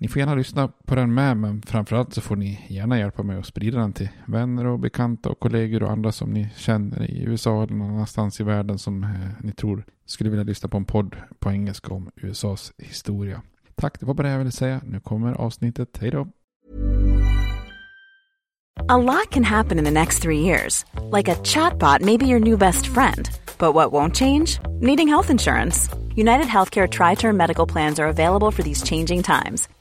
Ni får gärna lyssna på den med, men framförallt så får ni gärna hjälpa mig att sprida den till vänner och bekanta och kollegor och andra som ni känner i USA eller någon annanstans i världen som eh, ni tror skulle vilja lyssna på en podd på engelska om USAs historia. Tack, det var bara det jag ville säga. Nu kommer avsnittet. Hej då! A lot can happen in the next three years. Like a chatbot maybe your new best friend. But what won't change? Needing health insurance. United Healthcare Tri Term Medical Plans are available for these changing times.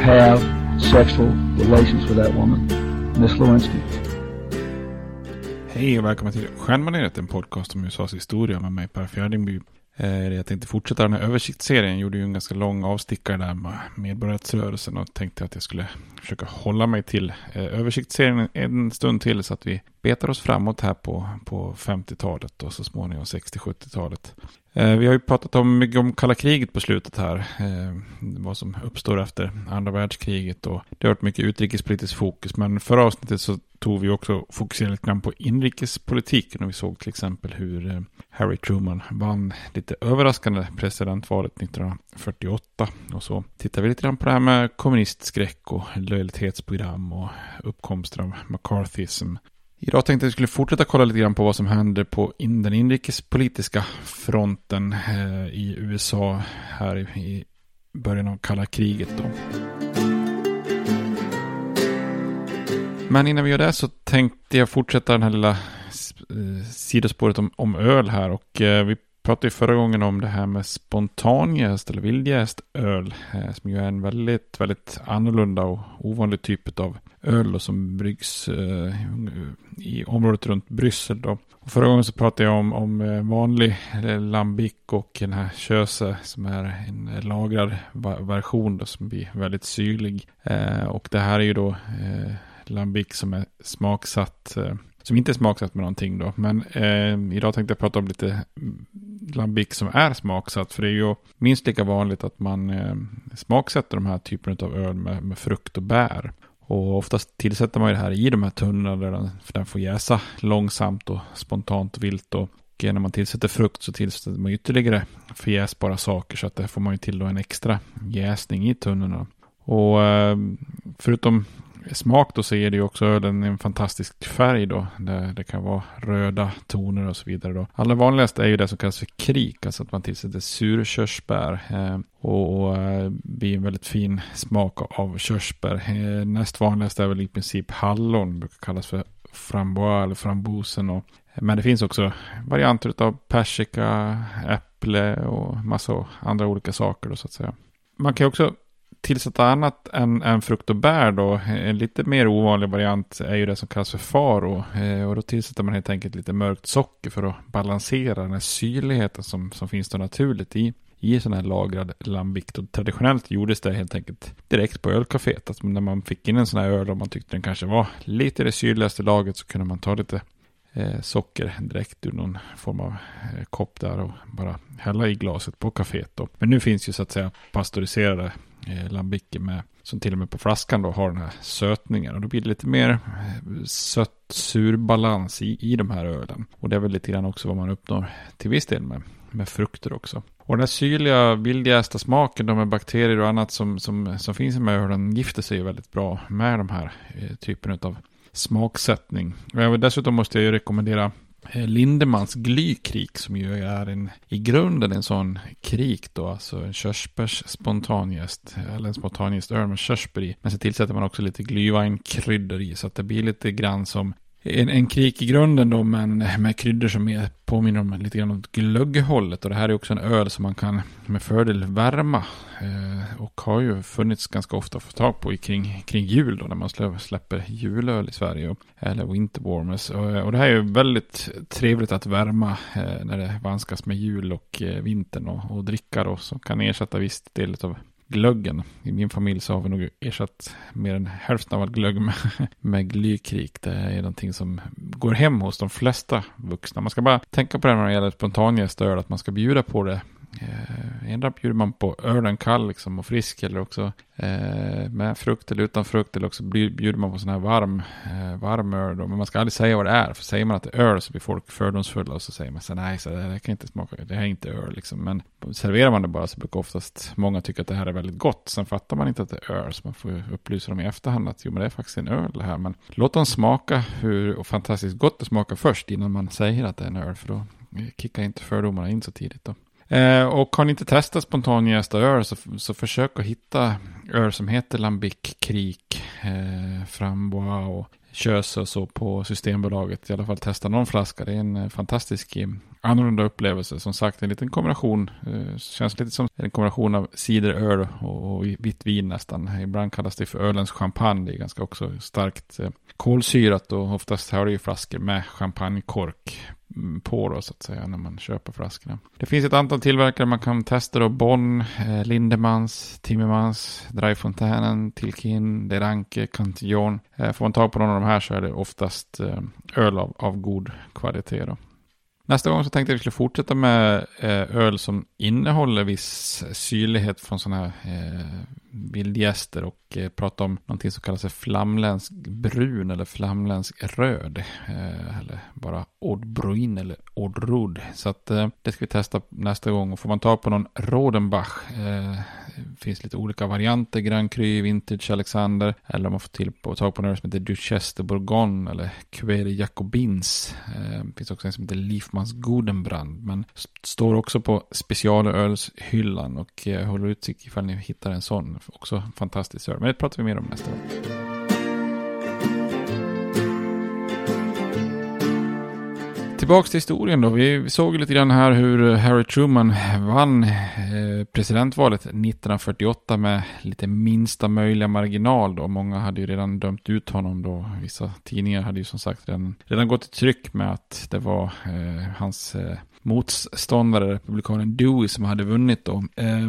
have sexual relations with that woman, Miss Lewinsky. Hej och välkommen till Stjärnmaneret, en podcast om USAs historia med mig Per Fjärdingby. Eh, jag tänkte fortsätta den här översiktsserien. Jag gjorde ju en ganska lång avstickare där med medborgarrättsrörelsen och tänkte att jag skulle försöka hålla mig till eh, översiktsserien en stund till så att vi betar oss framåt här på, på 50-talet och så småningom 60-70-talet. Eh, Vi har ju pratat om mycket om kalla kriget på slutet här. eh, Vad som uppstår efter andra världskriget och det har varit mycket utrikespolitiskt fokus. Men förra avsnittet så tog vi också fokuserade lite grann på inrikespolitiken och vi såg till exempel hur eh, Harry Truman vann lite överraskande presidentvalet 1948 och så tittar vi lite grann på det här med kommunistskräck och lojalitetsprogram och uppkomsten av McCarthyism. Idag tänkte jag att vi skulle fortsätta kolla lite grann på vad som händer på in den inrikespolitiska fronten eh, i USA här i, början av kalla kriget då. Men innan vi gör det så tänkte jag fortsätta den här lilla eh, sidospåret om, om öl här och eh, vi pratade ju förra gången om det här med spontanjäst eller vildjäst öl som ju är en väldigt, väldigt annorlunda och ovanlig typ av öl som bryggs eh, i området runt Bryssel då. Och förra gången så pratade jag om, om eh, vanlig eh, lambic och den här köse som är en eh, lagrad version då, som blir väldigt syrlig. Eh, och det här är ju då eh, lambic som är smaksatt som inte är smaksatt med någonting då. Men eh, idag tänkte jag prata om lite mm, lambic som är smaksatt. För det är ju minst lika vanligt att man eh, smaksätter de här typerna av öl med, med frukt och bär. Och oftast tillsätter man ju det här i de här tunnorna där den, för den får jäsa långsamt och spontant vilt. Och när man tillsätter frukt så tillsätter man ytterligare förjäsbara saker så att där får man ju till då en extra jäsning i tunnorna. Och eh, förutom smak då så ger det ju också ölen en fantastisk färg då. Det, det kan vara röda toner och så vidare då. Allra vanligast är ju det som kallas för krik, alltså att man tillsätter surkörsbär. Eh, och, och eh, blir en väldigt fin smak av körsbär. Eh, näst vanligast är väl i princip hallon, brukar kallas för frambois eller frambosen. Och, men det finns också varianter av persika, äpple och massa andra olika saker då så att säga. Man kan också tillsätta annat än, än frukt och bär då. En lite mer ovanlig variant är ju det som kallas för faro. Eh, och då tillsätter man helt enkelt lite mörkt socker för att balansera den här syrligheten som, som finns då naturligt i i sån här lagrad lambic. Och traditionellt gjordes det helt enkelt direkt på ölcaféet. Alltså när man fick in en sån här öl och man tyckte den kanske var lite det syrligaste laget så kunde man ta lite eh, socker direkt ur någon form av eh, kopp där och bara hälla i glaset på kaféet. Då. Men nu finns ju så att säga pasteuriserade eh, med som till och med på flaskan då har den här sötningen. Och då blir det lite mer eh, sött-sur balans i, i de här ölen. Och det är väl lite grann också vad man uppnår till viss del med, med frukter också. Och den här syrliga, vildjästa smaken, de med bakterier och annat som, som, som finns i de här ölen gifter sig ju väldigt bra med de här eh, typen av smaksättning. Och dessutom måste jag ju rekommendera Eh, Lindemans glykrik som ju är en, i grunden en sån krik då, alltså en körsbärs spontanjäst, eller en spontanjäst öl med körsbär i. Men så tillsätter man också lite glyvinkryddor i, så att det blir lite grann som en, en krik i grunden då, men med kryddor som är, påminner om lite grann åt glögghållet. Och det här är också en öl som man kan med fördel värma. Eh, och har ju funnits ganska ofta att få tag på kring, kring jul då, när man släpper julöl i Sverige. Och, eller winterwarmers. Och, eh, och det här är ju väldigt trevligt att värma eh, när det vanskas med jul och eh, vintern och, och dricka då. Som kan ersätta viss del av glöggen. I min familj så har vi nog ersatt mer än hälften av all glögg med, med glykrik. Det är någonting som går hem hos de flesta vuxna. Man ska bara tänka på det när det gäller spontanjästöl, att man ska bjuda på det Eh, Endera bjuder man på ölen kall liksom och frisk eller också eh, med frukt eller utan frukt eller också bjuder man på sån här varm, eh, varm öl. Då. Men man ska aldrig säga vad det är. För säger man att det är öl så blir folk fördomsfulla och så säger man så nej, så det här kan inte smaka, det här är inte öl liksom. Men serverar man det bara så brukar oftast många tycka att det här är väldigt gott. Sen fattar man inte att det är öl så man får upplysa dem i efterhand att jo men det är faktiskt en öl det här. Men låt dem smaka hur fantastiskt gott det smakar först innan man säger att det är en öl. För då kickar inte fördomarna in så tidigt då. Eh, och har ni inte testat spontanjästa öl så, så försök att hitta öl som heter Lambic, Krik, eh, Frambois och Köse och så på Systembolaget. I alla fall testa någon flaska. Det är en eh, fantastisk eh, annorlunda upplevelse. Som sagt en liten kombination. Eh, känns lite som en kombination av cideröl och, och vitt vin nästan. Ibland kallas det för ölens champagne. Det är ganska också starkt eh, kolsyrat och oftast har det ju flaskor med champagnekork mm, på då så att säga när man köper flaskorna. Det finns ett antal tillverkare man kan testa då. Bonn, eh, Lindemans, Timmermans, Dreifontänen, Tilkin, Deranke, Cantillon. Eh, får man tag på någon av de här så är det oftast eh, öl av, av god kvalitet då. Nästa gång så tänkte jag att vi skulle fortsätta med eh, öl som innehåller viss syrlighet från sådana här eh, bildgäster och eh, prata om någonting som kallas för flamländsk brun eller flamländsk röd. Eh, eller bara ordbruin eller Oddrud. Så att eh, det ska vi testa nästa gång. Och får man ta på någon Rodenbach. Det finns lite olika varianter. Grand Cru, Vintage Alexander. Eller om man får till på, tag på några som heter Duchesse de Bourgogne. Eller Quere Jacobins. Det finns också en som heter Liefmans Godenbrand. Men står också på specialölshyllan. Och eh, håller utkik ifall ni hittar en sån. Också fantastiskt öl. Men det pratar vi mer om nästa gång. Tillbaks till historien då. Vi såg lite grann här hur Harry Truman vann eh, presidentvalet 1948 med lite minsta möjliga marginal då. Många hade ju redan dömt ut honom då. Vissa tidningar hade ju som sagt redan, redan gått i tryck med att det var eh, hans eh, motståndare, republikanen Dewey, som hade vunnit då. Eh,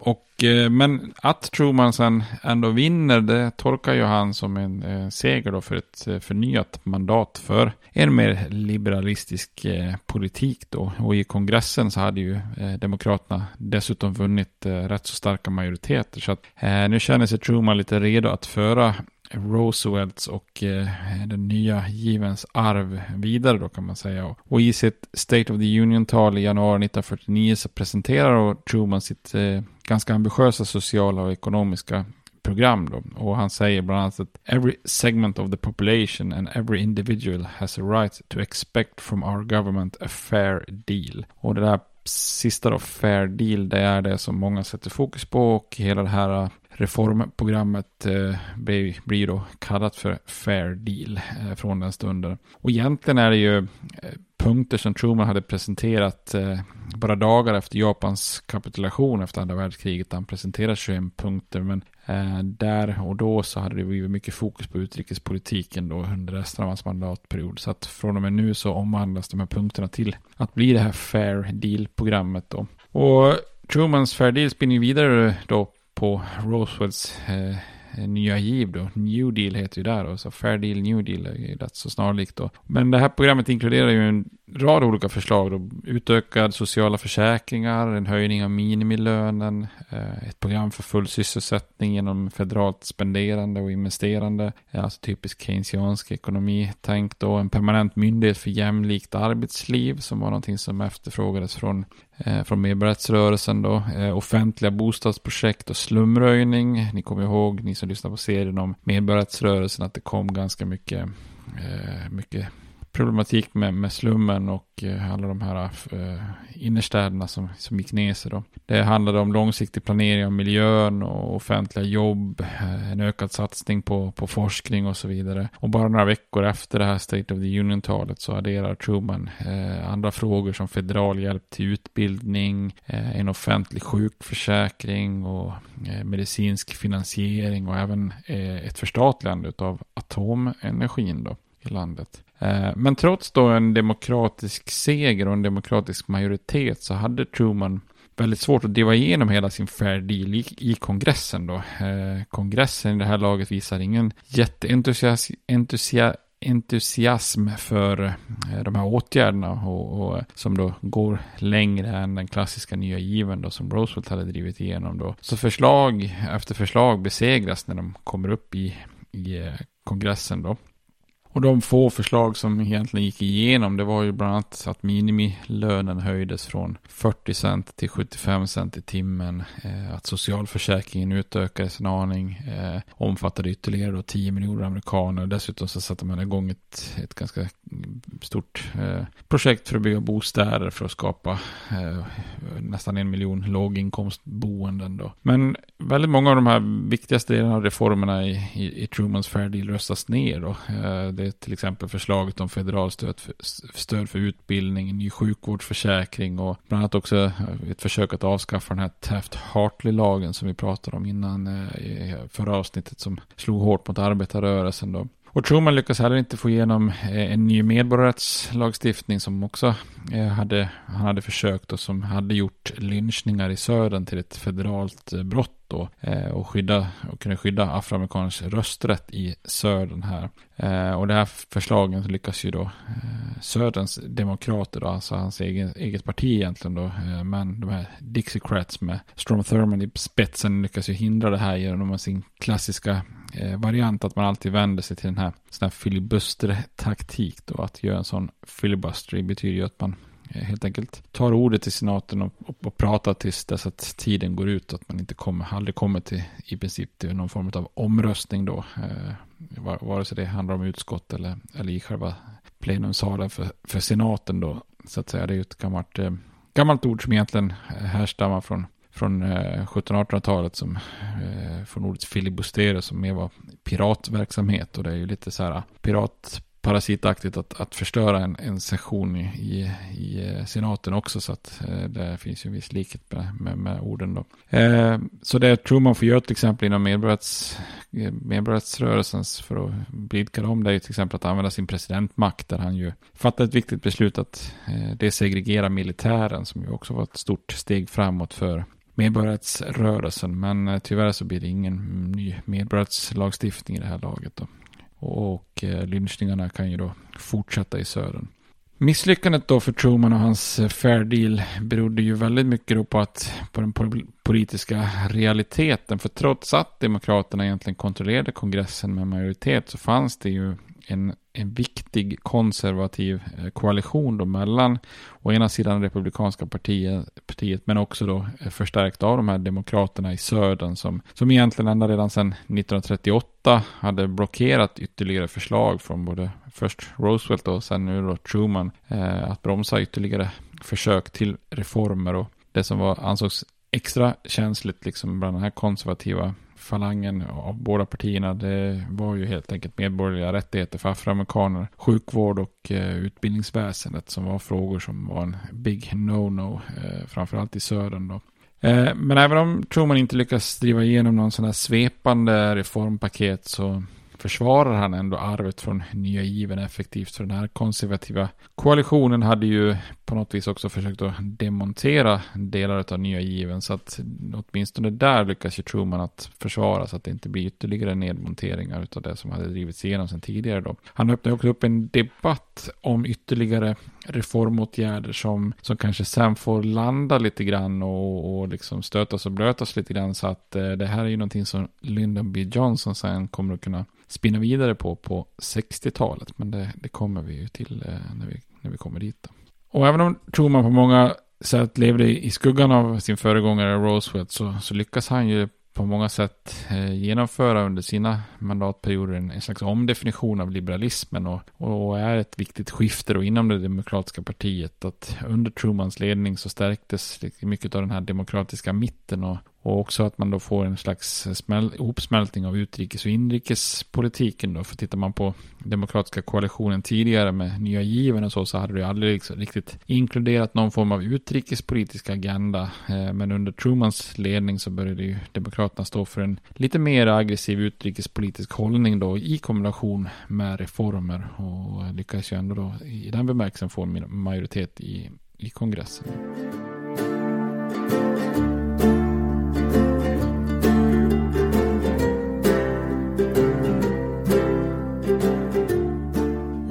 och, eh, men att Truman sen ändå vinner, det tolkar ju han som en eh, seger då för ett eh, förnyat mandat för en mer liberalistisk eh, politik då. Och i kongressen så hade ju eh, Demokraterna dessutom vunnit eh, rätt så starka majoriteter. Så att nu känner sig Truman lite redo att föra Roosevelts och eh, den nya givens arv vidare då kan man säga. Och i sitt State of the Union-tal i januari 1949 så presenterar Truman sitt eh, ganska ambitiösa sociala och ekonomiska program då. Och han säger bland annat att every segment of the population and every individual has a right to expect from our government a fair deal. Och det där sista då, fair deal, det är det som många sätter fokus på och hela det här reformprogrammet eh, blir, då kallat för fair deal eh, från den stunden. Och egentligen är det ju eh, punkter som Truman hade presenterat eh, bara dagar efter Japans kapitulation efter andra världskriget. Han presenterade 21 punkter, men eh, där och då så hade det blivit mycket fokus på utrikespolitiken då under resten av hans mandatperiod. Så att från och med nu så omvandlas de här punkterna till att bli det här fair deal-programmet då. Och Trumans fair deal spinner vidare då på Roswells eh, nya giv då. New Deal heter ju där då, så Fair Deal, New Deal är ju rätt så snarlikt då. Men det här programmet inkluderar ju en rad olika förslag då. Utökad sociala försäkringar, en höjning av minimilönen, eh, ett program för full sysselsättning genom federalt spenderande och investerande. Alltså typisk keynesiansk ekonomi. tänkt. då en permanent myndighet för jämlikt arbetsliv som var någonting som efterfrågades från Eh, från medborgarrättsrörelsen då. Eh, offentliga bostadsprojekt och slumröjning. Ni kommer ihåg, ni som lyssnar på serien om medborgarrättsrörelsen, att det kom ganska mycket, eh, mycket problematik med, med slummen och eh, alla de här eh, innerstäderna som, som gick ner sig. Då. Det handlade om långsiktig planering av miljön och offentliga jobb, eh, en ökad satsning på, på forskning och så vidare. Och bara några veckor efter det här State of the Union-talet så adderar Truman eh, andra frågor som federal hjälp till utbildning, eh, en offentlig sjukförsäkring och eh, medicinsk finansiering och även ett förstatligande av atomenergin då i landet. Eh, men trots då en demokratisk seger och en demokratisk majoritet så hade Truman väldigt svårt att driva igenom hela sin fair deal i, i kongressen då. Eh, kongressen i det här laget visar ingen jätteentusiasm entusia, entusiasm för eh, de här åtgärderna och, och, eh, som då går längre än den klassiska nya given då som Roosevelt hade drivit igenom då. Så förslag efter förslag besegras när de kommer upp i, i eh, kongressen då. Och de få förslag som egentligen gick igenom det var ju bland annat att minimilönen höjdes från 40 cent till 75 cent i timmen. Eh, att socialförsäkringen utökades en aning. Eh, omfattade ytterligare då 10 miljoner amerikaner. Dessutom så satte man igång ett, ett ganska stort eh, projekt för att bygga bostäder för att skapa eh, nästan en miljon låginkomstboenden då. Men väldigt många av de här viktigaste delarna av reformerna i, i, i Trumans Fair Deal röstas ner då. Eh, det är till exempel förslaget om federalstöd för, stöd för utbildning, ny sjukvårdsförsäkring och bland annat också eh, ett försök att avskaffa den här Taft-Hartley-lagen som vi pratade om innan eh, i förra avsnittet som slog hårt mot arbetarrörelsen då. Och Truman lyckas heller inte få igenom eh, en ny medborgarrättslagstiftning som också hade, han hade försökt och som hade gjort lynchningar i södern till ett federalt brott då eh, och, skydda, och kunna skydda afroamerikaners rösträtt i södern här. Eh, och det här förslagen lyckas ju då eh, söderns demokrater, då, alltså hans egen, eget parti egentligen då, eh, men de här Dixiecrats med Strom Thurmond i spetsen lyckas ju hindra det här genom sin klassiska eh, variant att man alltid vänder sig till den här, sån här filibuster-taktik då. Att göra en sån filibuster betyder ju att man Eh, helt enkelt tar ordet i senaten och, och, och pratar tills dess att tiden går ut. Att man inte kommer, aldrig kommer till i princip till någon form av omröstning då. Eh, vare sig det handlar om utskott eller, eller i själva plenumsalen för, för senaten då. Så att säga, det är ju ett gammalt, eh, gammalt ord som egentligen eh, härstammar från från eh, 1700-1800-talet som från ordet filibustera som mer var piratverksamhet och det är ju lite så här pirat parasitaktigt att, att förstöra en, en session i, i, i eh, senaten också. Så att eh, det finns ju en viss likhet med, med, med orden då. Eh, så det Truman får göra till exempel inom medborgarrätts, eh, medborgarrättsrörelsens för att blidka dem det är till exempel att använda sin presidentmakt där han ju fattar ett viktigt beslut att eh, desegregera militären som ju också var ett stort steg framåt för medborgarrättsrörelsen. Men eh, tyvärr så blir det ingen ny medborgarrättslagstiftning i det här laget. Då. Och eh, lynchningarna kan ju då fortsätta i södern. Misslyckandet då för Truman och hans eh, fair deal berodde ju väldigt mycket då på, att, på den politiska realiteten. För trots att Demokraterna egentligen kontrollerade kongressen med majoritet så fanns det ju en, en viktig konservativ eh, koalition då mellan å ena sidan republikanska partiet, partiet men också då eh, förstärkt av de här demokraterna i södern som, som egentligen ända redan sedan 1938 hade blockerat ytterligare förslag från både först Roosevelt och sen nu då Truman eh, att bromsa ytterligare försök till reformer. Och det som var, ansågs extra känsligt liksom bland den här konservativa falangen av båda partierna. Det var ju helt enkelt medborgerliga rättigheter för afroamerikaner, sjukvård och eh, utbildningsväsendet som var frågor som var en big no-no, eh, framförallt i södern då. Eh, men även om Truman inte lyckas driva igenom någon sån här svepande reformpaket så försvarar han ändå arvet från nya given effektivt. För den här konservativa koalitionen hade ju på något vis också försökt att demontera delar av nya given. Så att åtminstone där lyckas ju Truman att försvara så att det inte blir ytterligare nedmonteringar av det som hade drivits igenom sedan tidigare då. Han öppnar också upp en debatt om ytterligare reformåtgärder som, som kanske sen får landa lite grann och, och liksom stötas och blötas lite grann så att eh, det här är ju någonting som Lyndon B. Johnson sen kommer att kunna spinna vidare på på 60-talet. Men det, det, kommer vi ju till eh, när, vi, när vi kommer dit. Då. Och även om Truman på många sätt levde i skuggan av sin föregångare Roosevelt så, så lyckas han ju på många sätt eh, genomföra under sina mandatperioder en, en slags omdefinition av liberalismen och, och är ett viktigt skifte då inom det demokratiska partiet. Att under Trumans ledning så stärktes liksom mycket av den här demokratiska mitten och, och också att man då får en slags smäl, ihopsmältning av utrikes och inrikespolitiken då. För tittar man på demokratiska koalitionen tidigare med nya given och så, så hade det aldrig liksom riktigt inkluderat någon form av utrikespolitisk agenda. Eh, men under Trumans ledning så började ju demokraterna stå för en lite mer aggressiv utrikespolitisk hållning då i kombination med reformer och lyckades ju ändå då i den bemärkelsen få en majoritet i, i kongressen.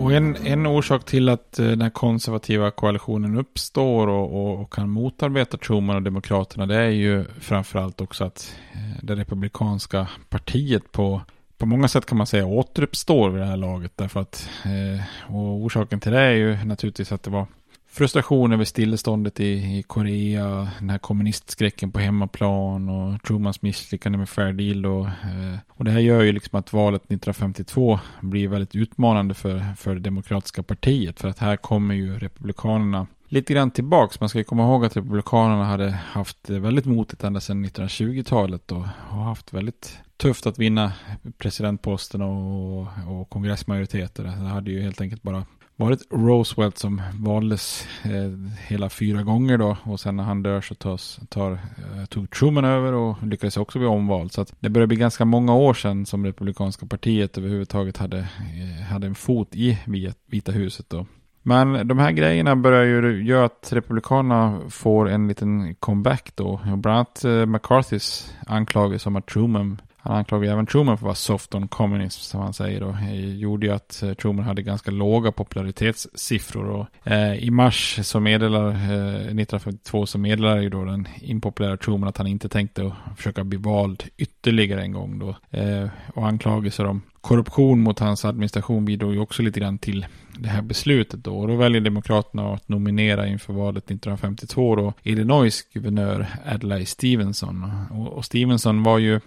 Och en, en orsak till att eh, den här konservativa koalitionen uppstår och, och, och, kan motarbeta Truman och Demokraterna det är ju framförallt också att eh, det republikanska partiet på, på många sätt kan man säga återuppstår vid det här laget. Därför att, eh, och orsaken till det är ju naturligtvis att det var frustration över stilleståndet i, i Korea, den här kommunistskräcken på hemmaplan och Trumans misslyckande med Fair Deal. Och, eh, och det här gör ju liksom att valet 1952 blir väldigt utmanande för, för det demokratiska partiet. För att här kommer ju republikanerna lite grann tillbaks. Man ska ju komma ihåg att republikanerna hade haft väldigt motigt ända sedan 1920-talet och har haft väldigt tufft att vinna presidentposten och, och kongressmajoriteter. Det hade ju helt enkelt bara varit Roosevelt som valdes eh, hela fyra gånger då och sen när han dör så tas, tar, eh, tog Truman över och lyckades också bli omvald. Så att det börjar bli ganska många år sedan som Republikanska partiet överhuvudtaget hade, eh, hade en fot i Vita huset då. Men de här grejerna börjar ju göra att Republikanerna får en liten comeback då. Bland annat eh, McCarthys anklagelse om att Truman han anklagar även Truman för att vara soft on communism, som han säger då. Det gjorde ju att eh, Truman hade ganska låga popularitetssiffror. Och, eh, I mars så meddelar, eh, 1952 så meddelar ju då den impopulära Truman att han inte tänkte försöka bli vald ytterligare en gång då. Eh, och anklagelser om korruption mot hans administration bidrog ju också lite grann till det här beslutet då. Och då väljer Demokraterna att nominera inför valet 1952 då Illinois guvernör Adlai Stevenson. Och, och Stevenson var ju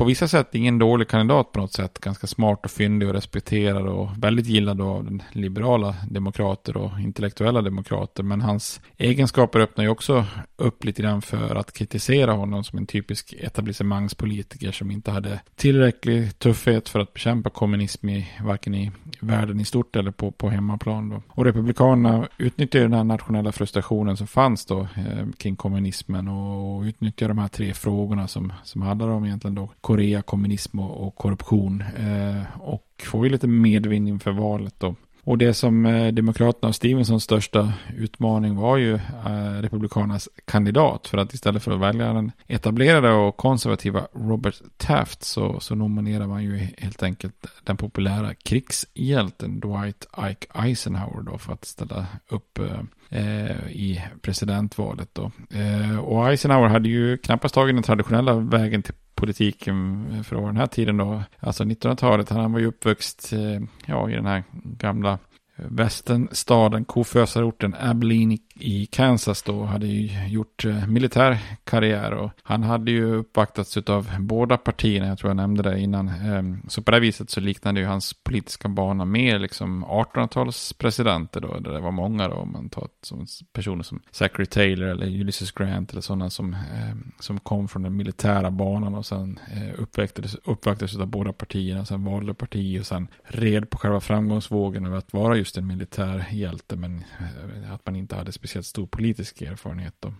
på vissa sätt ingen dålig kandidat på något sätt. Ganska smart och fyndig och respekterad och väldigt gillad av liberala demokrater och intellektuella demokrater. Men hans egenskaper öppnar ju också upp lite grann för att kritisera honom som en typisk etablissemangspolitiker som inte hade tillräcklig tuffhet för att bekämpa kommunism i varken i världen i stort eller på, på hemmaplan. Då. Och republikanerna utnyttjar den här nationella frustrationen som fanns då eh, kring kommunismen och, och utnyttjar de här tre frågorna som, som handlar om egentligen då Korea, kommunism och, och korruption. Eh, och får ju lite medvind inför valet då. Och det som eh, Demokraterna och Stevensons största utmaning var ju eh, Republikanernas kandidat. För att istället för att välja den etablerade och konservativa Robert Taft så, så nominerar man ju helt enkelt den populära krigshjälten Dwight Ike Eisenhower då för att ställa upp eh, eh i presidentvalet då. Eh, och Eisenhower hade ju knappast tagit den traditionella vägen till politiken från den här tiden då. Alltså 1900-talet, han var ju uppväxt eh, ja, i den här gamla eh, västernstaden, kofösarorten Abilene i Kansas då hade ju gjort eh, militär karriär och han hade ju uppvaktats av båda partierna, jag tror jag nämnde det innan. Ehm, så på det viset så liknade ju hans politiska bana mer liksom 1800-talspresidenter då, där det var många då, om man tar som personer som Zachary Taylor eller Ulysses Grant eller sådana som, ehm, som kom från den militära banan och sen eh, uppvaktades, uppvaktades av båda partierna, sen valde parti och sen red på själva framgångsvågen över att vara just en militär hjälte, men eh, att man inte hade speciellt speciellt stor politisk erfarenhet. Då.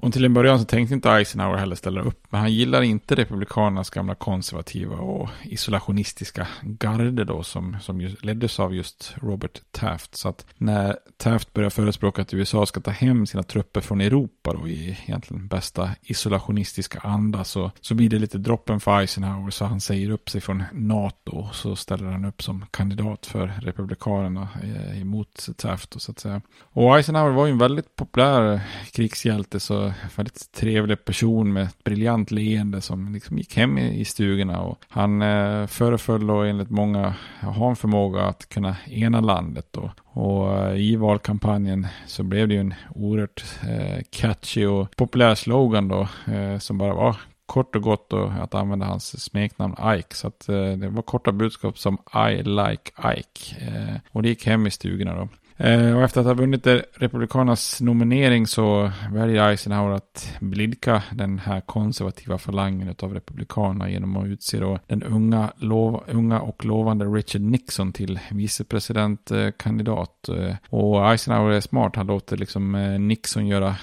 Och till en början så tänkte inte Eisenhower heller ställa upp. Men han gillar inte republikanernas gamla konservativa och isolationistiska garde då som, som just, leddes av just Robert Taft. Så att när Taft börjar förespråka att USA ska ta hem sina trupper från Europa då i egentligen bästa isolationistiska anda så, så blir det lite droppen för Eisenhower så han säger upp sig från NATO och så ställer han upp som kandidat för republikanerna eh, emot Taft och så att säga. Och Eisenhower var ju en väldigt populär krigshjälte så väldigt trevlig person med ett briljant leende som liksom gick hem i, stugorna. Och han eh, föreföll då enligt många eh, ha en förmåga att kunna ena landet. Då. Och eh, i valkampanjen så blev det ju en oerhört eh, catchy och populär slogan då eh, som bara var kort och gott då att använda hans smeknamn Ike. Så att eh, det var korta budskap som I like Ike. Eh, och det gick hem i stugorna då. Eh, och efter att ha vunnit Republikanernas nominering så väljer Eisenhower att blidka den här konservativa falangen av Republikanerna genom att utse då den unga, lov, unga och lovande Richard Nixon till vicepresidentkandidat. Eh, eh, och Eisenhower är smart, han låter liksom Nixon göra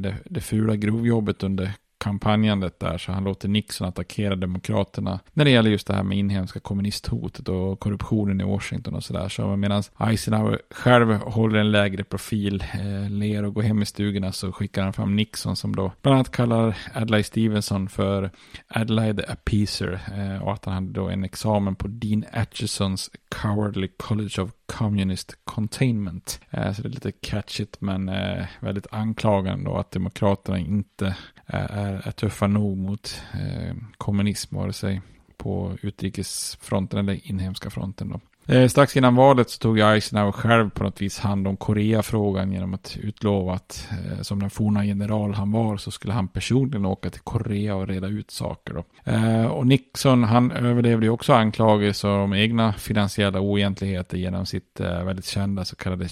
det, det fula grovjobbet under kampanjandet där så han låter Nixon attackera demokraterna när det gäller just det här med inhemska kommunisthotet och korruptionen i Washington och sådär. Så medan Eisenhower själv håller en lägre profil, eh, ler och går hem i stugorna så skickar han fram Nixon som då bland annat kallar Adlai Stevenson för Adlai the Appeaser eh, och att han hade då en examen på Dean Achesons Cowardly College of Communist Containment. Eh, så det är lite catchigt men eh, väldigt anklagande då att demokraterna inte är, är tuffa nog mot eh, kommunism, vare sig på utrikesfronten eller inhemska fronten. Då. Eh, strax innan valet så tog Eisenhower själv på något vis hand om Koreafrågan genom att utlova att eh, som den forna general han var så skulle han personligen åka till Korea och reda ut saker. Då. Eh, och Nixon han överlevde ju också anklagelser om egna finansiella oegentligheter genom sitt eh, väldigt kända så kallade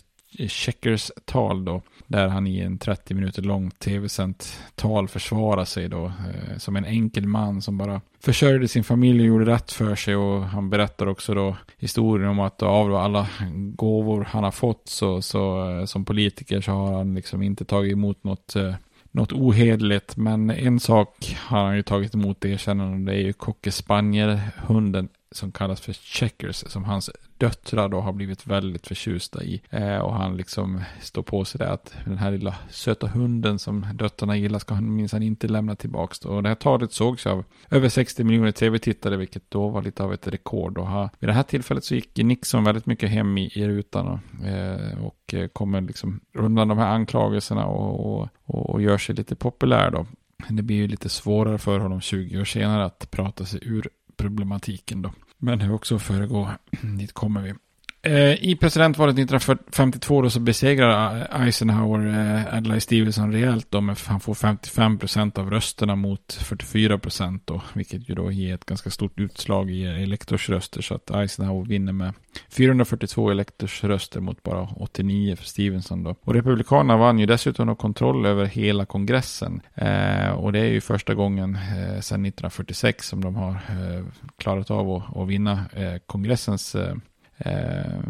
Checkers tal då, där han i en 30 minuter lång tv-sänt tal försvarar sig då eh, som en enkel man som bara försörjde sin familj och gjorde rätt för sig. Och han berättar också då historien om att av alla gåvor han har fått så, så eh, som politiker så har han liksom inte tagit emot något eh, något ohederligt, men en sak har han ju tagit emot erkännande, det är ju Cocker Spaniel-hunden som kallas för Checkers, som hans döttrar då har blivit väldigt förtjusta i. Eh, och han liksom står på sig där att den här lilla söta hunden som döttrarna gillar ska han minsann inte lämna tillbaks. Och det här talet sågs av över 60 miljoner tv-tittare, vilket då var lite av ett rekord. Och ha, vid det här tillfället så gick Nixon väldigt mycket hem i, i rutan och, eh, och eh, kommer liksom undan de här anklagelserna och, och, och gör sig lite populär då. Det blir ju lite svårare för honom 20 år senare att prata sig ur problematiken då. Men det också föregå, dit kommer vi. Eh, I presidentvalet 1952 då så besegrar Eisenhower eh, Adlai Stevenson rejält då, men han får 55 procent av rösterna mot 44 procent då, vilket ju då ger ett ganska stort utslag i elektorsröster, så att Eisenhower vinner med 442 elektorsröster mot bara 89 för Stevenson då. Och Republikanerna vann ju dessutom kontroll över hela kongressen, eh, och det är ju första gången eh, sedan 1946 som de har eh, klarat av att, vinna eh, kongressens eh, eh,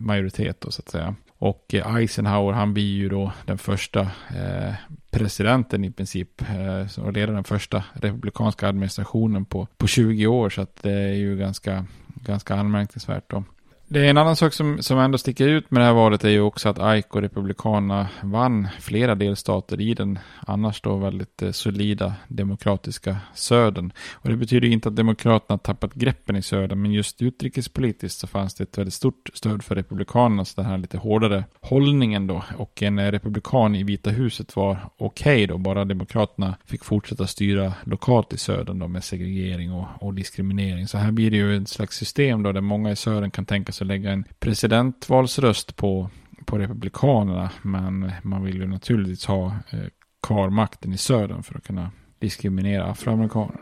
majoritet då, så att säga. Och eh, Eisenhower han blir ju då den första eh, presidenten i princip eh, leder den första republikanska administrationen på, på 20 år så att det är ju ganska, ganska anmärkningsvärt då. Det är en annan sak som, som ändå sticker ut med det här valet är ju också att Ike och Republikanerna vann flera delstater i den annars då väldigt eh, solida demokratiska södern. Och det betyder inte att Demokraterna tappat greppen i södern, men just utrikespolitiskt så fanns det ett väldigt stort stöd för Republikanernas den här lite hårdare hållningen då. Och en eh, republikan i Vita huset var okej okay då, bara Demokraterna fick fortsätta styra lokalt i södern då med segregering och, och diskriminering. Så här blir det ju ett slags system då där många i södern kan tänka alltså lägga en presidentvalsröst på, på Republikanerna. Men man vill ju naturligtvis ha eh, kvar makten i södern för att kunna diskriminera afroamerikaner.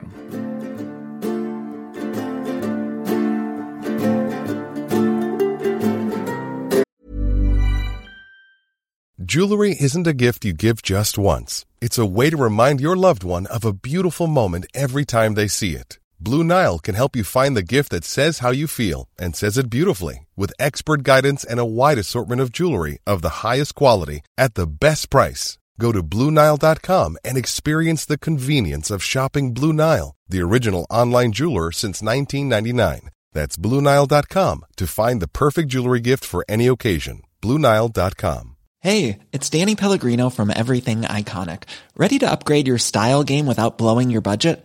Jewelry isn't a gift you give just once. It's a way to remind your loved one of a beautiful moment every time they see it. Blue Nile can help you find the gift that says how you feel and says it beautifully with expert guidance and a wide assortment of jewelry of the highest quality at the best price. Go to BlueNile.com and experience the convenience of shopping Blue Nile, the original online jeweler since 1999. That's BlueNile.com to find the perfect jewelry gift for any occasion. BlueNile.com. Hey, it's Danny Pellegrino from Everything Iconic. Ready to upgrade your style game without blowing your budget?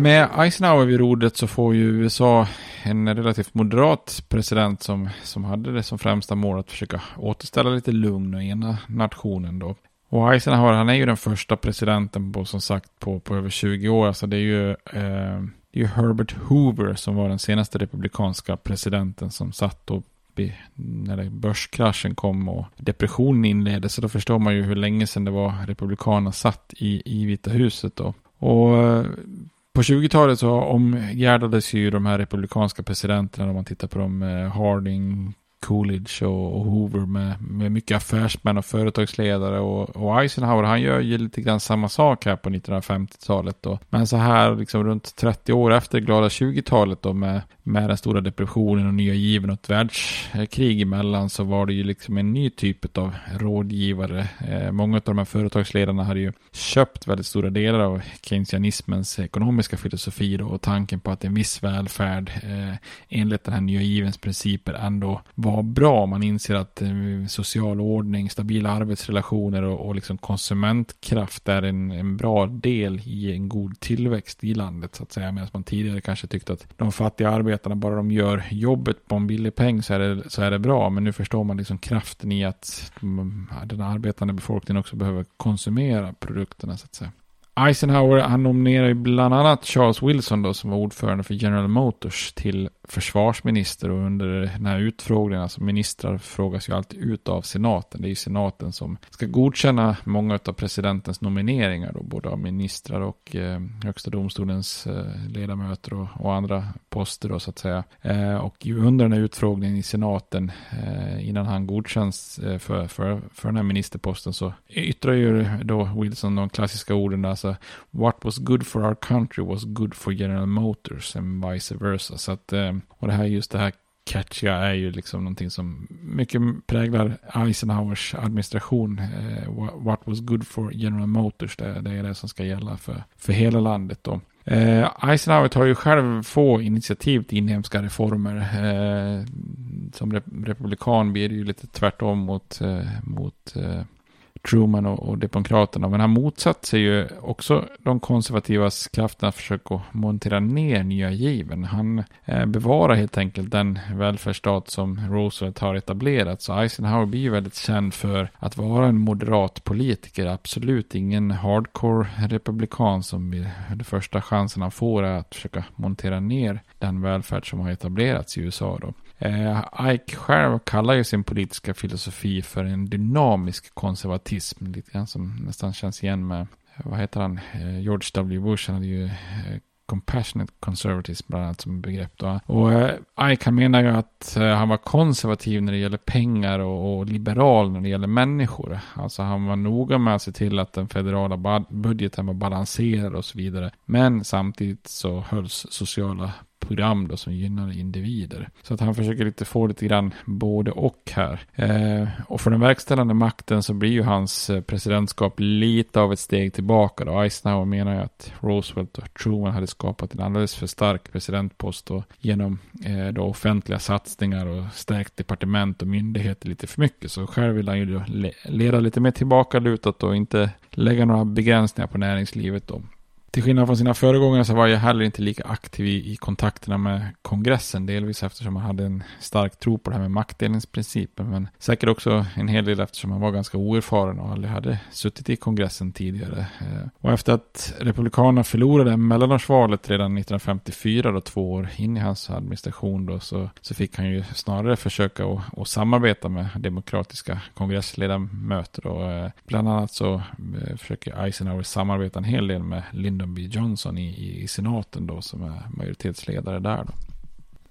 Med Eisenhower vid rodret så får ju USA en relativt moderat president som, som hade det som främsta mål att försöka återställa lite lugn och ena nationen då. Och Eisenhower, han är ju den första presidenten på, som sagt, på, på över 20 år. Alltså det är ju, eh, det är Herbert Hoover som var den senaste republikanska presidenten som satt då när börskraschen kom och depressionen inleddes. Så då förstår man ju hur länge sedan det var republikanerna satt i, i Vita huset då. Och eh, på 20-talet så omgärdades ju de här republikanska presidenterna, om man tittar på dem, eh, Harding, Coolidge och, och Hoover med, med mycket affärsmän och företagsledare och, och Eisenhower han gör ju lite grann samma sak här på 1950-talet då. Men så här liksom runt 30 år efter glada 20-talet då med, med den stora depressionen och nya given och ett världskrig emellan så var det ju liksom en ny typ av rådgivare. Eh, många av de här företagsledarna hade ju köpt väldigt stora delar av keynesianismens ekonomiska filosofi då, och tanken på att en viss välfärd eh, enligt den här nya givens principer ändå var vara bra. Man inser att eh, social ordning, stabila arbetsrelationer och, och liksom konsumentkraft är en, en bra del i en god tillväxt i landet så att säga. Medan man tidigare kanske tyckte att de fattiga arbetarna, bara de gör jobbet på en billig peng så är det, så är det bra. Men nu förstår man liksom kraften i att mm, den arbetande befolkningen också behöver konsumera produkterna så att säga. Eisenhower han nominerar ju bland annat Charles Wilson då som var ordförande för General Motors till försvarsminister och under den här utfrågningen, alltså ministrar frågas ju alltid ut av senaten. Det är ju senaten som ska godkänna många av presidentens nomineringar då, både av ministrar och eh, högsta domstolens eh, ledamöter och, och, andra poster då så att säga. Eh, och under den här utfrågningen i senaten eh, innan han godkänns eh, för, för, för den här ministerposten så yttrar ju då Wilson de klassiska orden alltså what was good for our country was good for General Motors and vice versa. Så att eh, och det här just det här catchiga är ju liksom någonting som mycket präglar Eisenhowers administration. Eh, what was good for General Motors, det, det, är det som ska gälla för, för hela landet då. Eh, Eisenhower tar ju själv få initiativ till inhemska reformer. Eh, som rep republikan blir det ju lite tvärtom mot, eh, mot eh, Truman och, och Demokraterna. Men han motsatte sig ju också de konservativas krafterna försöka montera ner nya given. Han eh, bevarar helt enkelt den välfärdsstat som Roosevelt har etablerat. Så Eisenhower blir ju väldigt känd för att vara en moderat politiker. Absolut ingen hardcore republikan som vid den första chansen han får är att försöka montera ner den välfärd som har etablerats i USA. Då. Eh, Ike själv kallar ju sin politiska filosofi för en dynamisk konservativ konservatism. Lite grann som nästan känns igen med, eh, vad heter han, eh, George W. Bush. Han hade ju eh, compassionate conservatism bland annat som begrepp. Då. Och eh, menar ju att han var konservativ när det gäller pengar och, och, liberal när det gäller människor. Alltså han var noga med att se till att den federala budgeten var balanserad och så vidare. Men samtidigt så hölls sociala program då som gynnar individer. Så att han försöker lite få lite grann både och här. Eh, och för den verkställande makten så blir ju hans eh, presidentskap lite av ett steg tillbaka då. Eisenhower menar ju att Roosevelt och Truman hade skapat en alldeles för stark presidentpost och genom eh, då offentliga satsningar och stärkt departement och myndigheter lite för mycket. Så själv vill han ju leda lite mer tillbakalutat och inte lägga några begränsningar på näringslivet då. Till skillnad från sina föregångare så var jag heller inte lika aktiv i, i, kontakterna med kongressen. Delvis eftersom han hade en stark tro på det här med maktdelningsprincipen. Men säkert också en hel del eftersom han var ganska oerfaren och aldrig hade suttit i kongressen tidigare. Eh, och efter att Republikanerna förlorade mellanårsvalet redan 1954, då två år in i hans administration, då, så, så fick han ju snarare försöka att, att samarbeta med demokratiska kongressledamöter. Och, eh, bland annat så eh, försöker Eisenhower samarbeta en hel del med Lyndon Lyndon B. Johnson i, i, i senaten då som är majoritetsledare där då.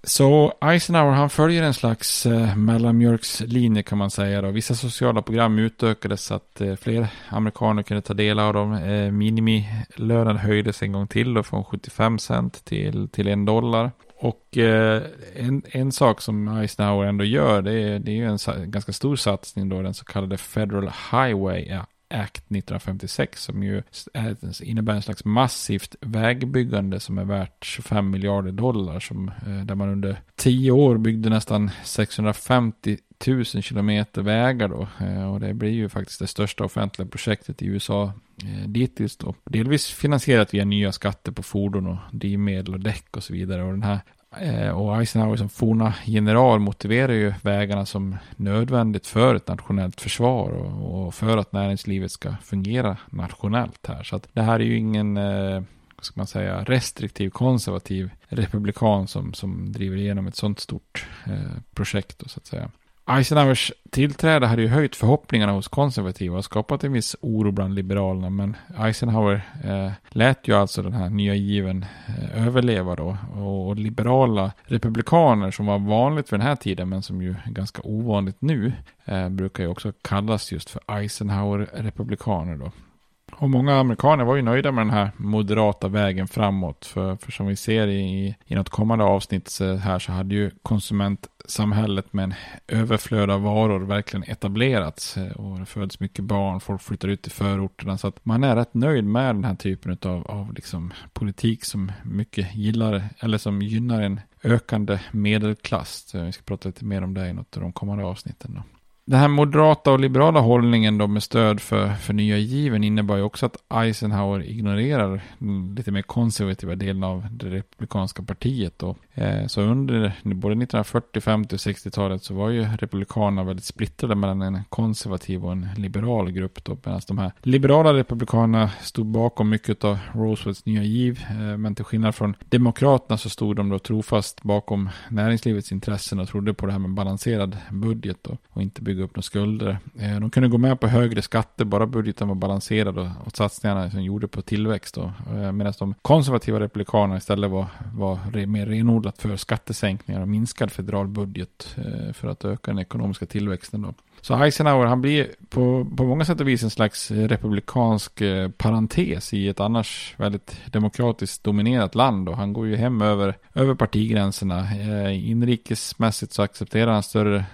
Så Eisenhower han följer en slags eh, mellanmjölkslinje kan man säga. Då. Vissa sociala program utökades så att eh, fler amerikaner kunde ta del av dem. Eh, minimilönen höjdes en gång till då, från 75 cent till, till en dollar. Och eh, en, en sak som Eisenhower ändå gör det är, det är ju en ganska stor satsning då, den så kallade Federal Highway Act 1956 som ju innebär en slags massivt vägbyggande som är värt 25 miljarder dollar som eh, där man under 10 år byggde nästan 650 tusen kilometer vägar då eh, och det blir ju faktiskt det största offentliga projektet i USA eh, dittills då. Delvis finansierat via nya skatter på fordon och drivmedel och däck och så vidare och den här Eh, och Eisenhower som forna general motiverar ju vägarna som nödvändigt för ett nationellt försvar och, för att näringslivet ska fungera nationellt här. Så att det här är ju ingen, eh, ska man säga, restriktiv konservativ republikan som, som driver igenom ett sånt stort eh, projekt då, så att säga. Eisenhowers tillträde hade ju höjt förhoppningarna hos konservativa och skapat en viss oro bland liberalerna. Men Eisenhower eh, lät ju alltså den här nya given eh, överleva då. Och, och, liberala republikaner som var vanligt för den här tiden men som ju är ganska ovanligt nu eh, brukar ju också kallas just för Eisenhower-republikaner då. Och många amerikaner var ju nöjda med den här moderata vägen framåt. För, för som vi ser i, i något kommande avsnitt eh, här så hade ju konsumentsamhället med en överflöd av varor verkligen etablerats. Eh, och det föds mycket barn, folk flyttar ut till förorterna. Så att man är rätt nöjd med den här typen av, av liksom politik som mycket gillar, eller som gynnar en ökande medelklass. Eh, vi ska prata lite mer om det i något av de kommande avsnitten. Då. Den här moderata och liberala hållningen då med stöd för, för nya given innebar ju också att Eisenhower ignorerar lite mer konservativa delen av det republikanska partiet. Då. Eh, så under både 1940, 50 och 60-talet så var ju republikanerna väldigt splittrade mellan en konservativ och en liberal grupp. Då, medan de här liberala republikanerna stod bakom mycket av Roosevelts nya giv. Eh, men till skillnad från demokraterna så stod de då trofast bakom näringslivets intressen och trodde på det här med balanserad budget då, och inte bygga upp några skulder. Eh, de kunde gå med på högre skatter, bara budgeten var balanserad och, satsningarna som gjorde på tillväxt. Då. Eh, medan de konservativa republikanerna istället var, var mer renodlat för skattesänkningar och minskad federal budget eh, för att öka den ekonomiska tillväxten. Då. Så Eisenhower han blir på, på många sätt och vis en slags republikansk parentes i ett annars väldigt demokratiskt dominerat land och han går ju hem över, över partigränserna. Inrikesmässigt så accepterar han större,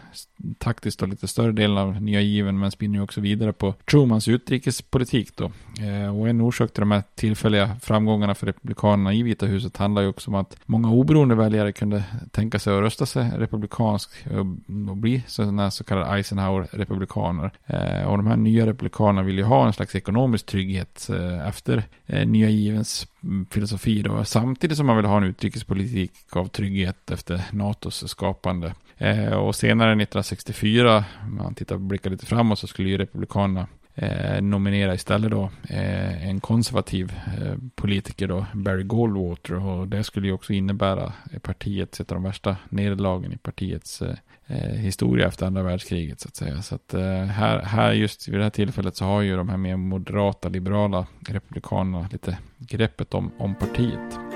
taktiskt och lite större delen av nya given men spinner ju också vidare på Trumans utrikespolitik då. Eh, och en orsak till de här tillfälliga framgångarna för republikanerna i Vita huset handlar ju också om att många oberoende väljare kunde tänka sig att rösta sig republikansk och, och bli sådana så kallade Eisenhower-republikaner. Eh, och de här nya republikanerna vill ju ha en slags ekonomisk trygghet eh, efter eh, nya givens filosofi då, samtidigt som man vill ha en utrikespolitik av trygghet efter NATOs skapande. Eh, och senare 1964, om man tittar blickar lite framåt, så skulle ju republikanerna eh, nominera istället då eh, en konservativ eh, politiker då, Barry Goldwater. Och det skulle ju också innebära partiets, ett av de värsta nederlagen i partiets eh, Eh, historia efter andra världskriget så att säga. Så att eh, här, här just vid det här tillfället så har ju de här mer moderata, liberala republikanerna lite greppet om, om partiet.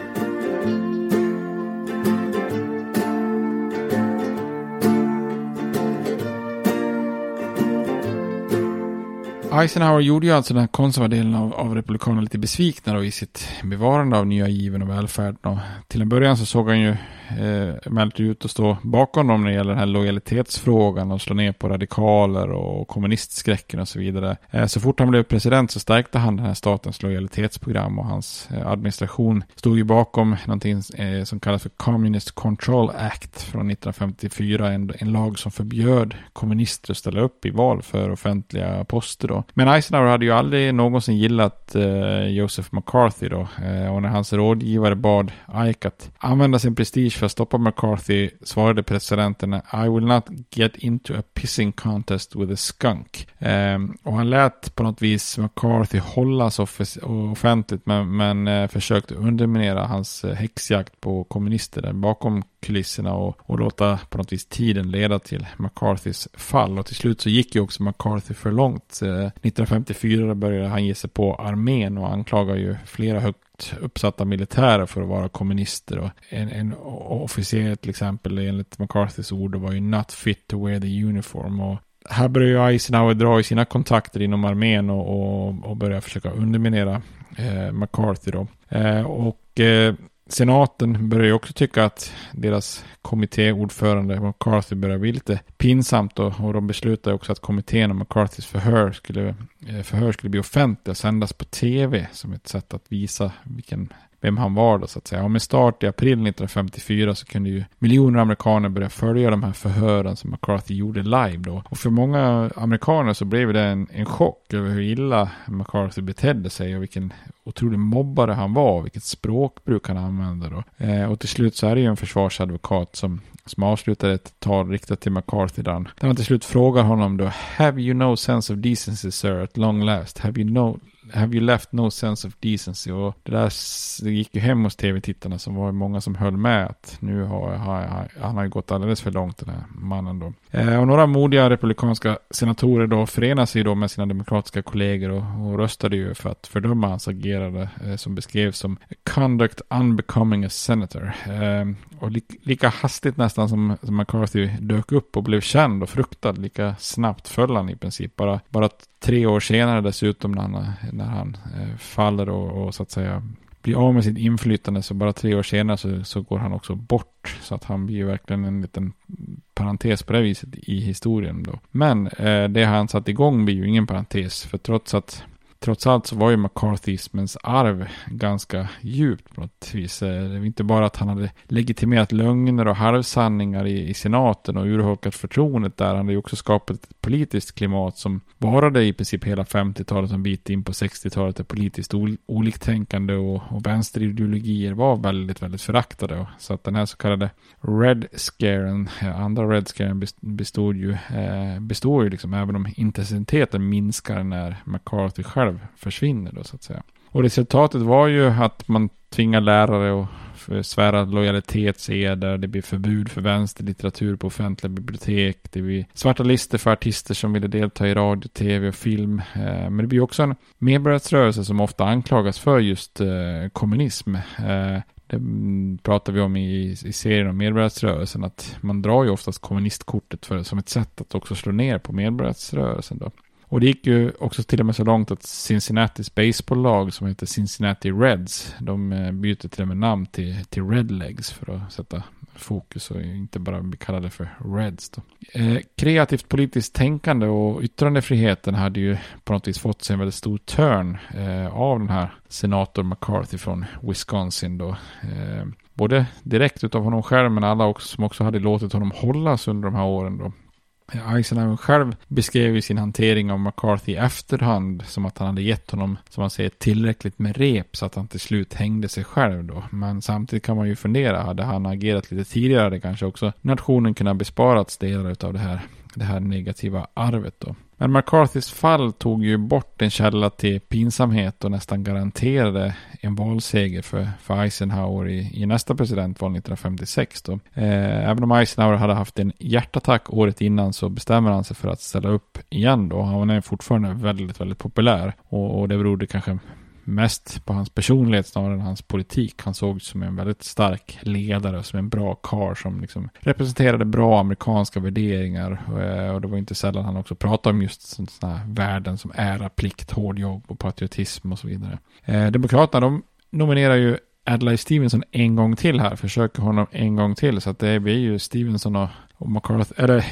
Eisenhower gjorde ju alltså den här konservativa delen av, av republikanerna lite besvikna då i sitt bevarande av nya given och välfärden. Och till en början så såg han ju eh, emellertid ut att stå bakom dem när det gäller den här lojalitetsfrågan och slå ner på radikaler och kommunistskräcken och så vidare. Eh, så fort han blev president så stärkte han den här statens lojalitetsprogram och hans eh, administration stod ju bakom någonting eh, som kallas för Communist Control Act från 1954, en, en lag som förbjöd kommunister att ställa upp i val för offentliga poster då. Men Eisenhower hade ju aldrig någonsin gillat eh, Joseph McCarthy då eh, och när hans rådgivare bad Ike att använda sin prestige för att stoppa McCarthy svarade presidenten I will not get into a pissing contest with a skunk. Eh, och han lät på något vis McCarthy hållas offentligt men, men eh, försökte underminera hans eh, häxjakt på kommunister där bakom kulisserna och, och låta på något vis tiden leda till McCarthys fall. Och till slut så gick ju också McCarthy för långt. Eh, 1954 började han ge sig på armén och anklagar ju flera högt uppsatta militärer för att vara kommunister. Och en, en officer till exempel enligt McCarthys ord var ju not fit to wear the uniform. Och här börjar ju Eisenhower dra i sina kontakter inom armén och, och, och börja försöka underminera eh, McCarthy då. Eh, och eh, senaten börjar ju också tycka att deras kommittéordförande McCarthy börjar bli lite pinsamt och, och de beslutar också att kommittén och McCarthys förhör skulle, eh, förhör skulle bli offentliga och sändas på tv som ett sätt att visa vilken vem han var då så att säga. Och med start i april 1954 så kunde ju miljoner amerikaner börja följa de här förhören som McCarthy gjorde live då. Och för många amerikaner så blev det en, en chock över hur illa McCarthy betedde sig och vilken otrolig mobbare han var, vilket språkbruk han använde då. Eh, och till slut så är det ju en försvarsadvokat som som avslutar ett tal riktat till McCarthy där han, där han till slut frågar honom då Have you no sense of decency sir at long last? Have you no Have you left no sense of decency? Och det där det gick ju hem hos tv-tittarna som var många som höll med att nu har, har han har gått alldeles för långt den här mannen då. Eh, och några modiga republikanska senatorer då förenade sig då med sina demokratiska kollegor och, och röstade ju för att fördöma hans agerande eh, som beskrevs som conduct unbecoming a senator. Eh, och li, lika hastigt nästan som, som McCarthy dök upp och blev känd och fruktad, lika snabbt föll han i princip. Bara, bara tre år senare dessutom när han, när han eh, faller och, och, så att säga blir av med sitt inflytande så bara tre år senare så, så går han också bort. Så att han blir verkligen en liten parentes på det viset i historien då. Men eh, det han satt igång blir ju ingen parentes. För trots att trots allt så var ju McCarthyismens arv ganska djupt på något vis. Eh, det var inte bara att han hade legitimerat lögner och halvsanningar i, i senaten och urholkat förtroendet där. Han hade ju också skapat ett politiskt klimat som varade i princip hela 50-talet och en bit in på 60-talet där politiskt ol, oliktänkande och, och vänsterideologier var väldigt, väldigt föraktade. Så att den här så kallade Red Scaren, eh, andra Red Scaren bestod ju, eh, består ju liksom, även om intensiteten minskar när McCarthy själv själv försvinner då så att säga. Och resultatet var ju att man tvingar lärare att svära lojalitetseder, det blir förbud för vänsterlitteratur på offentliga bibliotek, det blir svarta listor för artister som ville delta i radio, tv och film. Eh, men det blir också en medborgarrättsrörelse som ofta anklagas för just eh, kommunism. Eh, det pratar vi om i, i serien om medborgarrättsrörelsen, att man drar ju oftast kommunistkortet för, som ett sätt att också slå ner på medborgarrättsrörelsen. Då. Och det gick ju också till och med så långt att Cincinnatis baseballlag som heter Cincinnati Reds, de eh, byter till och med namn till, till Redlegs för att sätta fokus och inte bara bli kallade för Reds. Då. Eh, kreativt politiskt tänkande och yttrandefriheten hade ju på något vis fått sig en väldigt stor törn eh, av den här senator McCarthy från Wisconsin då. Eh, både direkt utav honom själv men alla också, som också hade låtit honom hållas under de här åren då. Eisenhower själv beskrev ju sin hantering av McCarthy i efterhand som att han hade gett honom, som man säger, tillräckligt med rep så att han till slut hängde sig själv då. Men samtidigt kan man ju fundera, hade han agerat lite tidigare hade kanske också nationen kunnat besparats delar av det här, det här negativa arvet då. Men McCarthys fall tog ju bort en källa till pinsamhet och nästan garanterade en valseger för, för Eisenhower i, i nästa presidentval 1956. Då. Eh, även om Eisenhower hade haft en hjärtattack året innan så bestämmer han sig för att ställa upp igen då. Han är fortfarande väldigt, väldigt populär och, och det berodde kanske mest på hans personlighet snarare än hans politik. Han såg som en väldigt stark ledare, som en bra karl som liksom representerade bra amerikanska värderingar. Eh, och det var inte sällan han också pratade om just sådana värden som ära, plikt, hård jobb och patriotism och så vidare. Eh, demokraterna de nominerar ju Adlai Stevenson en gång till här, försöker honom en gång till. Så att det blir ju Stevenson och och McCarthy, eller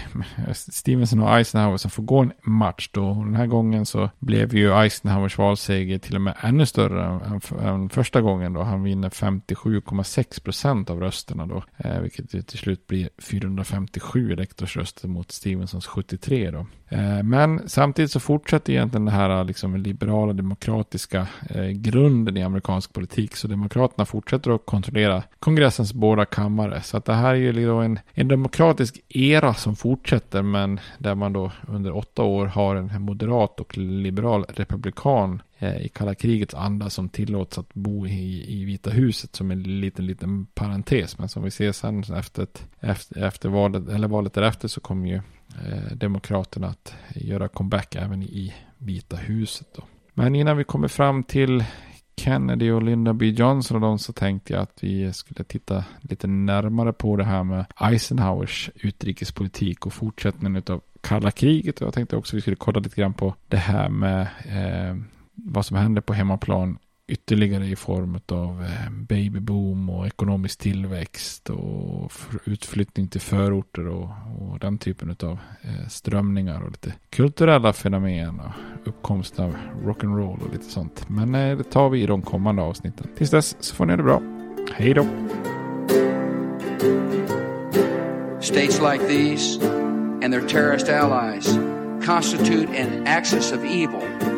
Stevenson och Eisenhower som får gå en match då. Och den här gången så blev ju Eisenhowers valseger till och med ännu större än, än första gången då. Han vinner 57,6 procent av rösterna då. Eh, vilket till slut blir 457 elektorsröster mot Stevensons 73 då. Eh, men samtidigt så fortsätter egentligen det här liksom liberala demokratiska eh, grunden i amerikansk politik. Så demokraterna fortsätter att kontrollera kongressens båda kammare. Så att det här är ju då en, en demokratisk era som fortsätter men där man då under åtta år har en moderat och liberal republikan eh, i kalla krigets anda som tillåts att bo i, i Vita huset som en liten, liten parentes. Men som vi ser sen efter, ett, efter, efter valet, eller valet därefter så kommer ju eh, Demokraterna att göra comeback även i Vita huset. Då. Men innan vi kommer fram till Kennedy och Linda B. Johnson och de så tänkte jag att vi skulle titta lite närmare på det här med Eisenhowers utrikespolitik och fortsättningen av kalla kriget. Och jag tänkte också att vi skulle kolla lite grann på det här med eh, vad som händer på hemmaplan ytterligare i form av eh, babyboom och ekonomisk tillväxt och utflyttning till förorter och, och den typen av eh, strömningar och lite kulturella fenomen och uppkomsten av rock'n'roll och lite sånt. Men eh, det tar vi i de kommande avsnitten. Tills dess så får ni det bra. Hej då! States like these and their terrorist allies constitute an axis of evil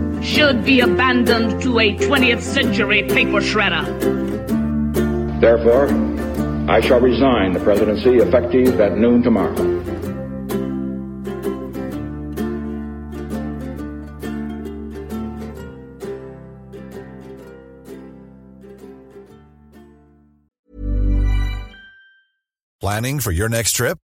should be abandoned to a 20th century paper shredder. Therefore, I shall resign the presidency effective at noon tomorrow. Planning for your next trip?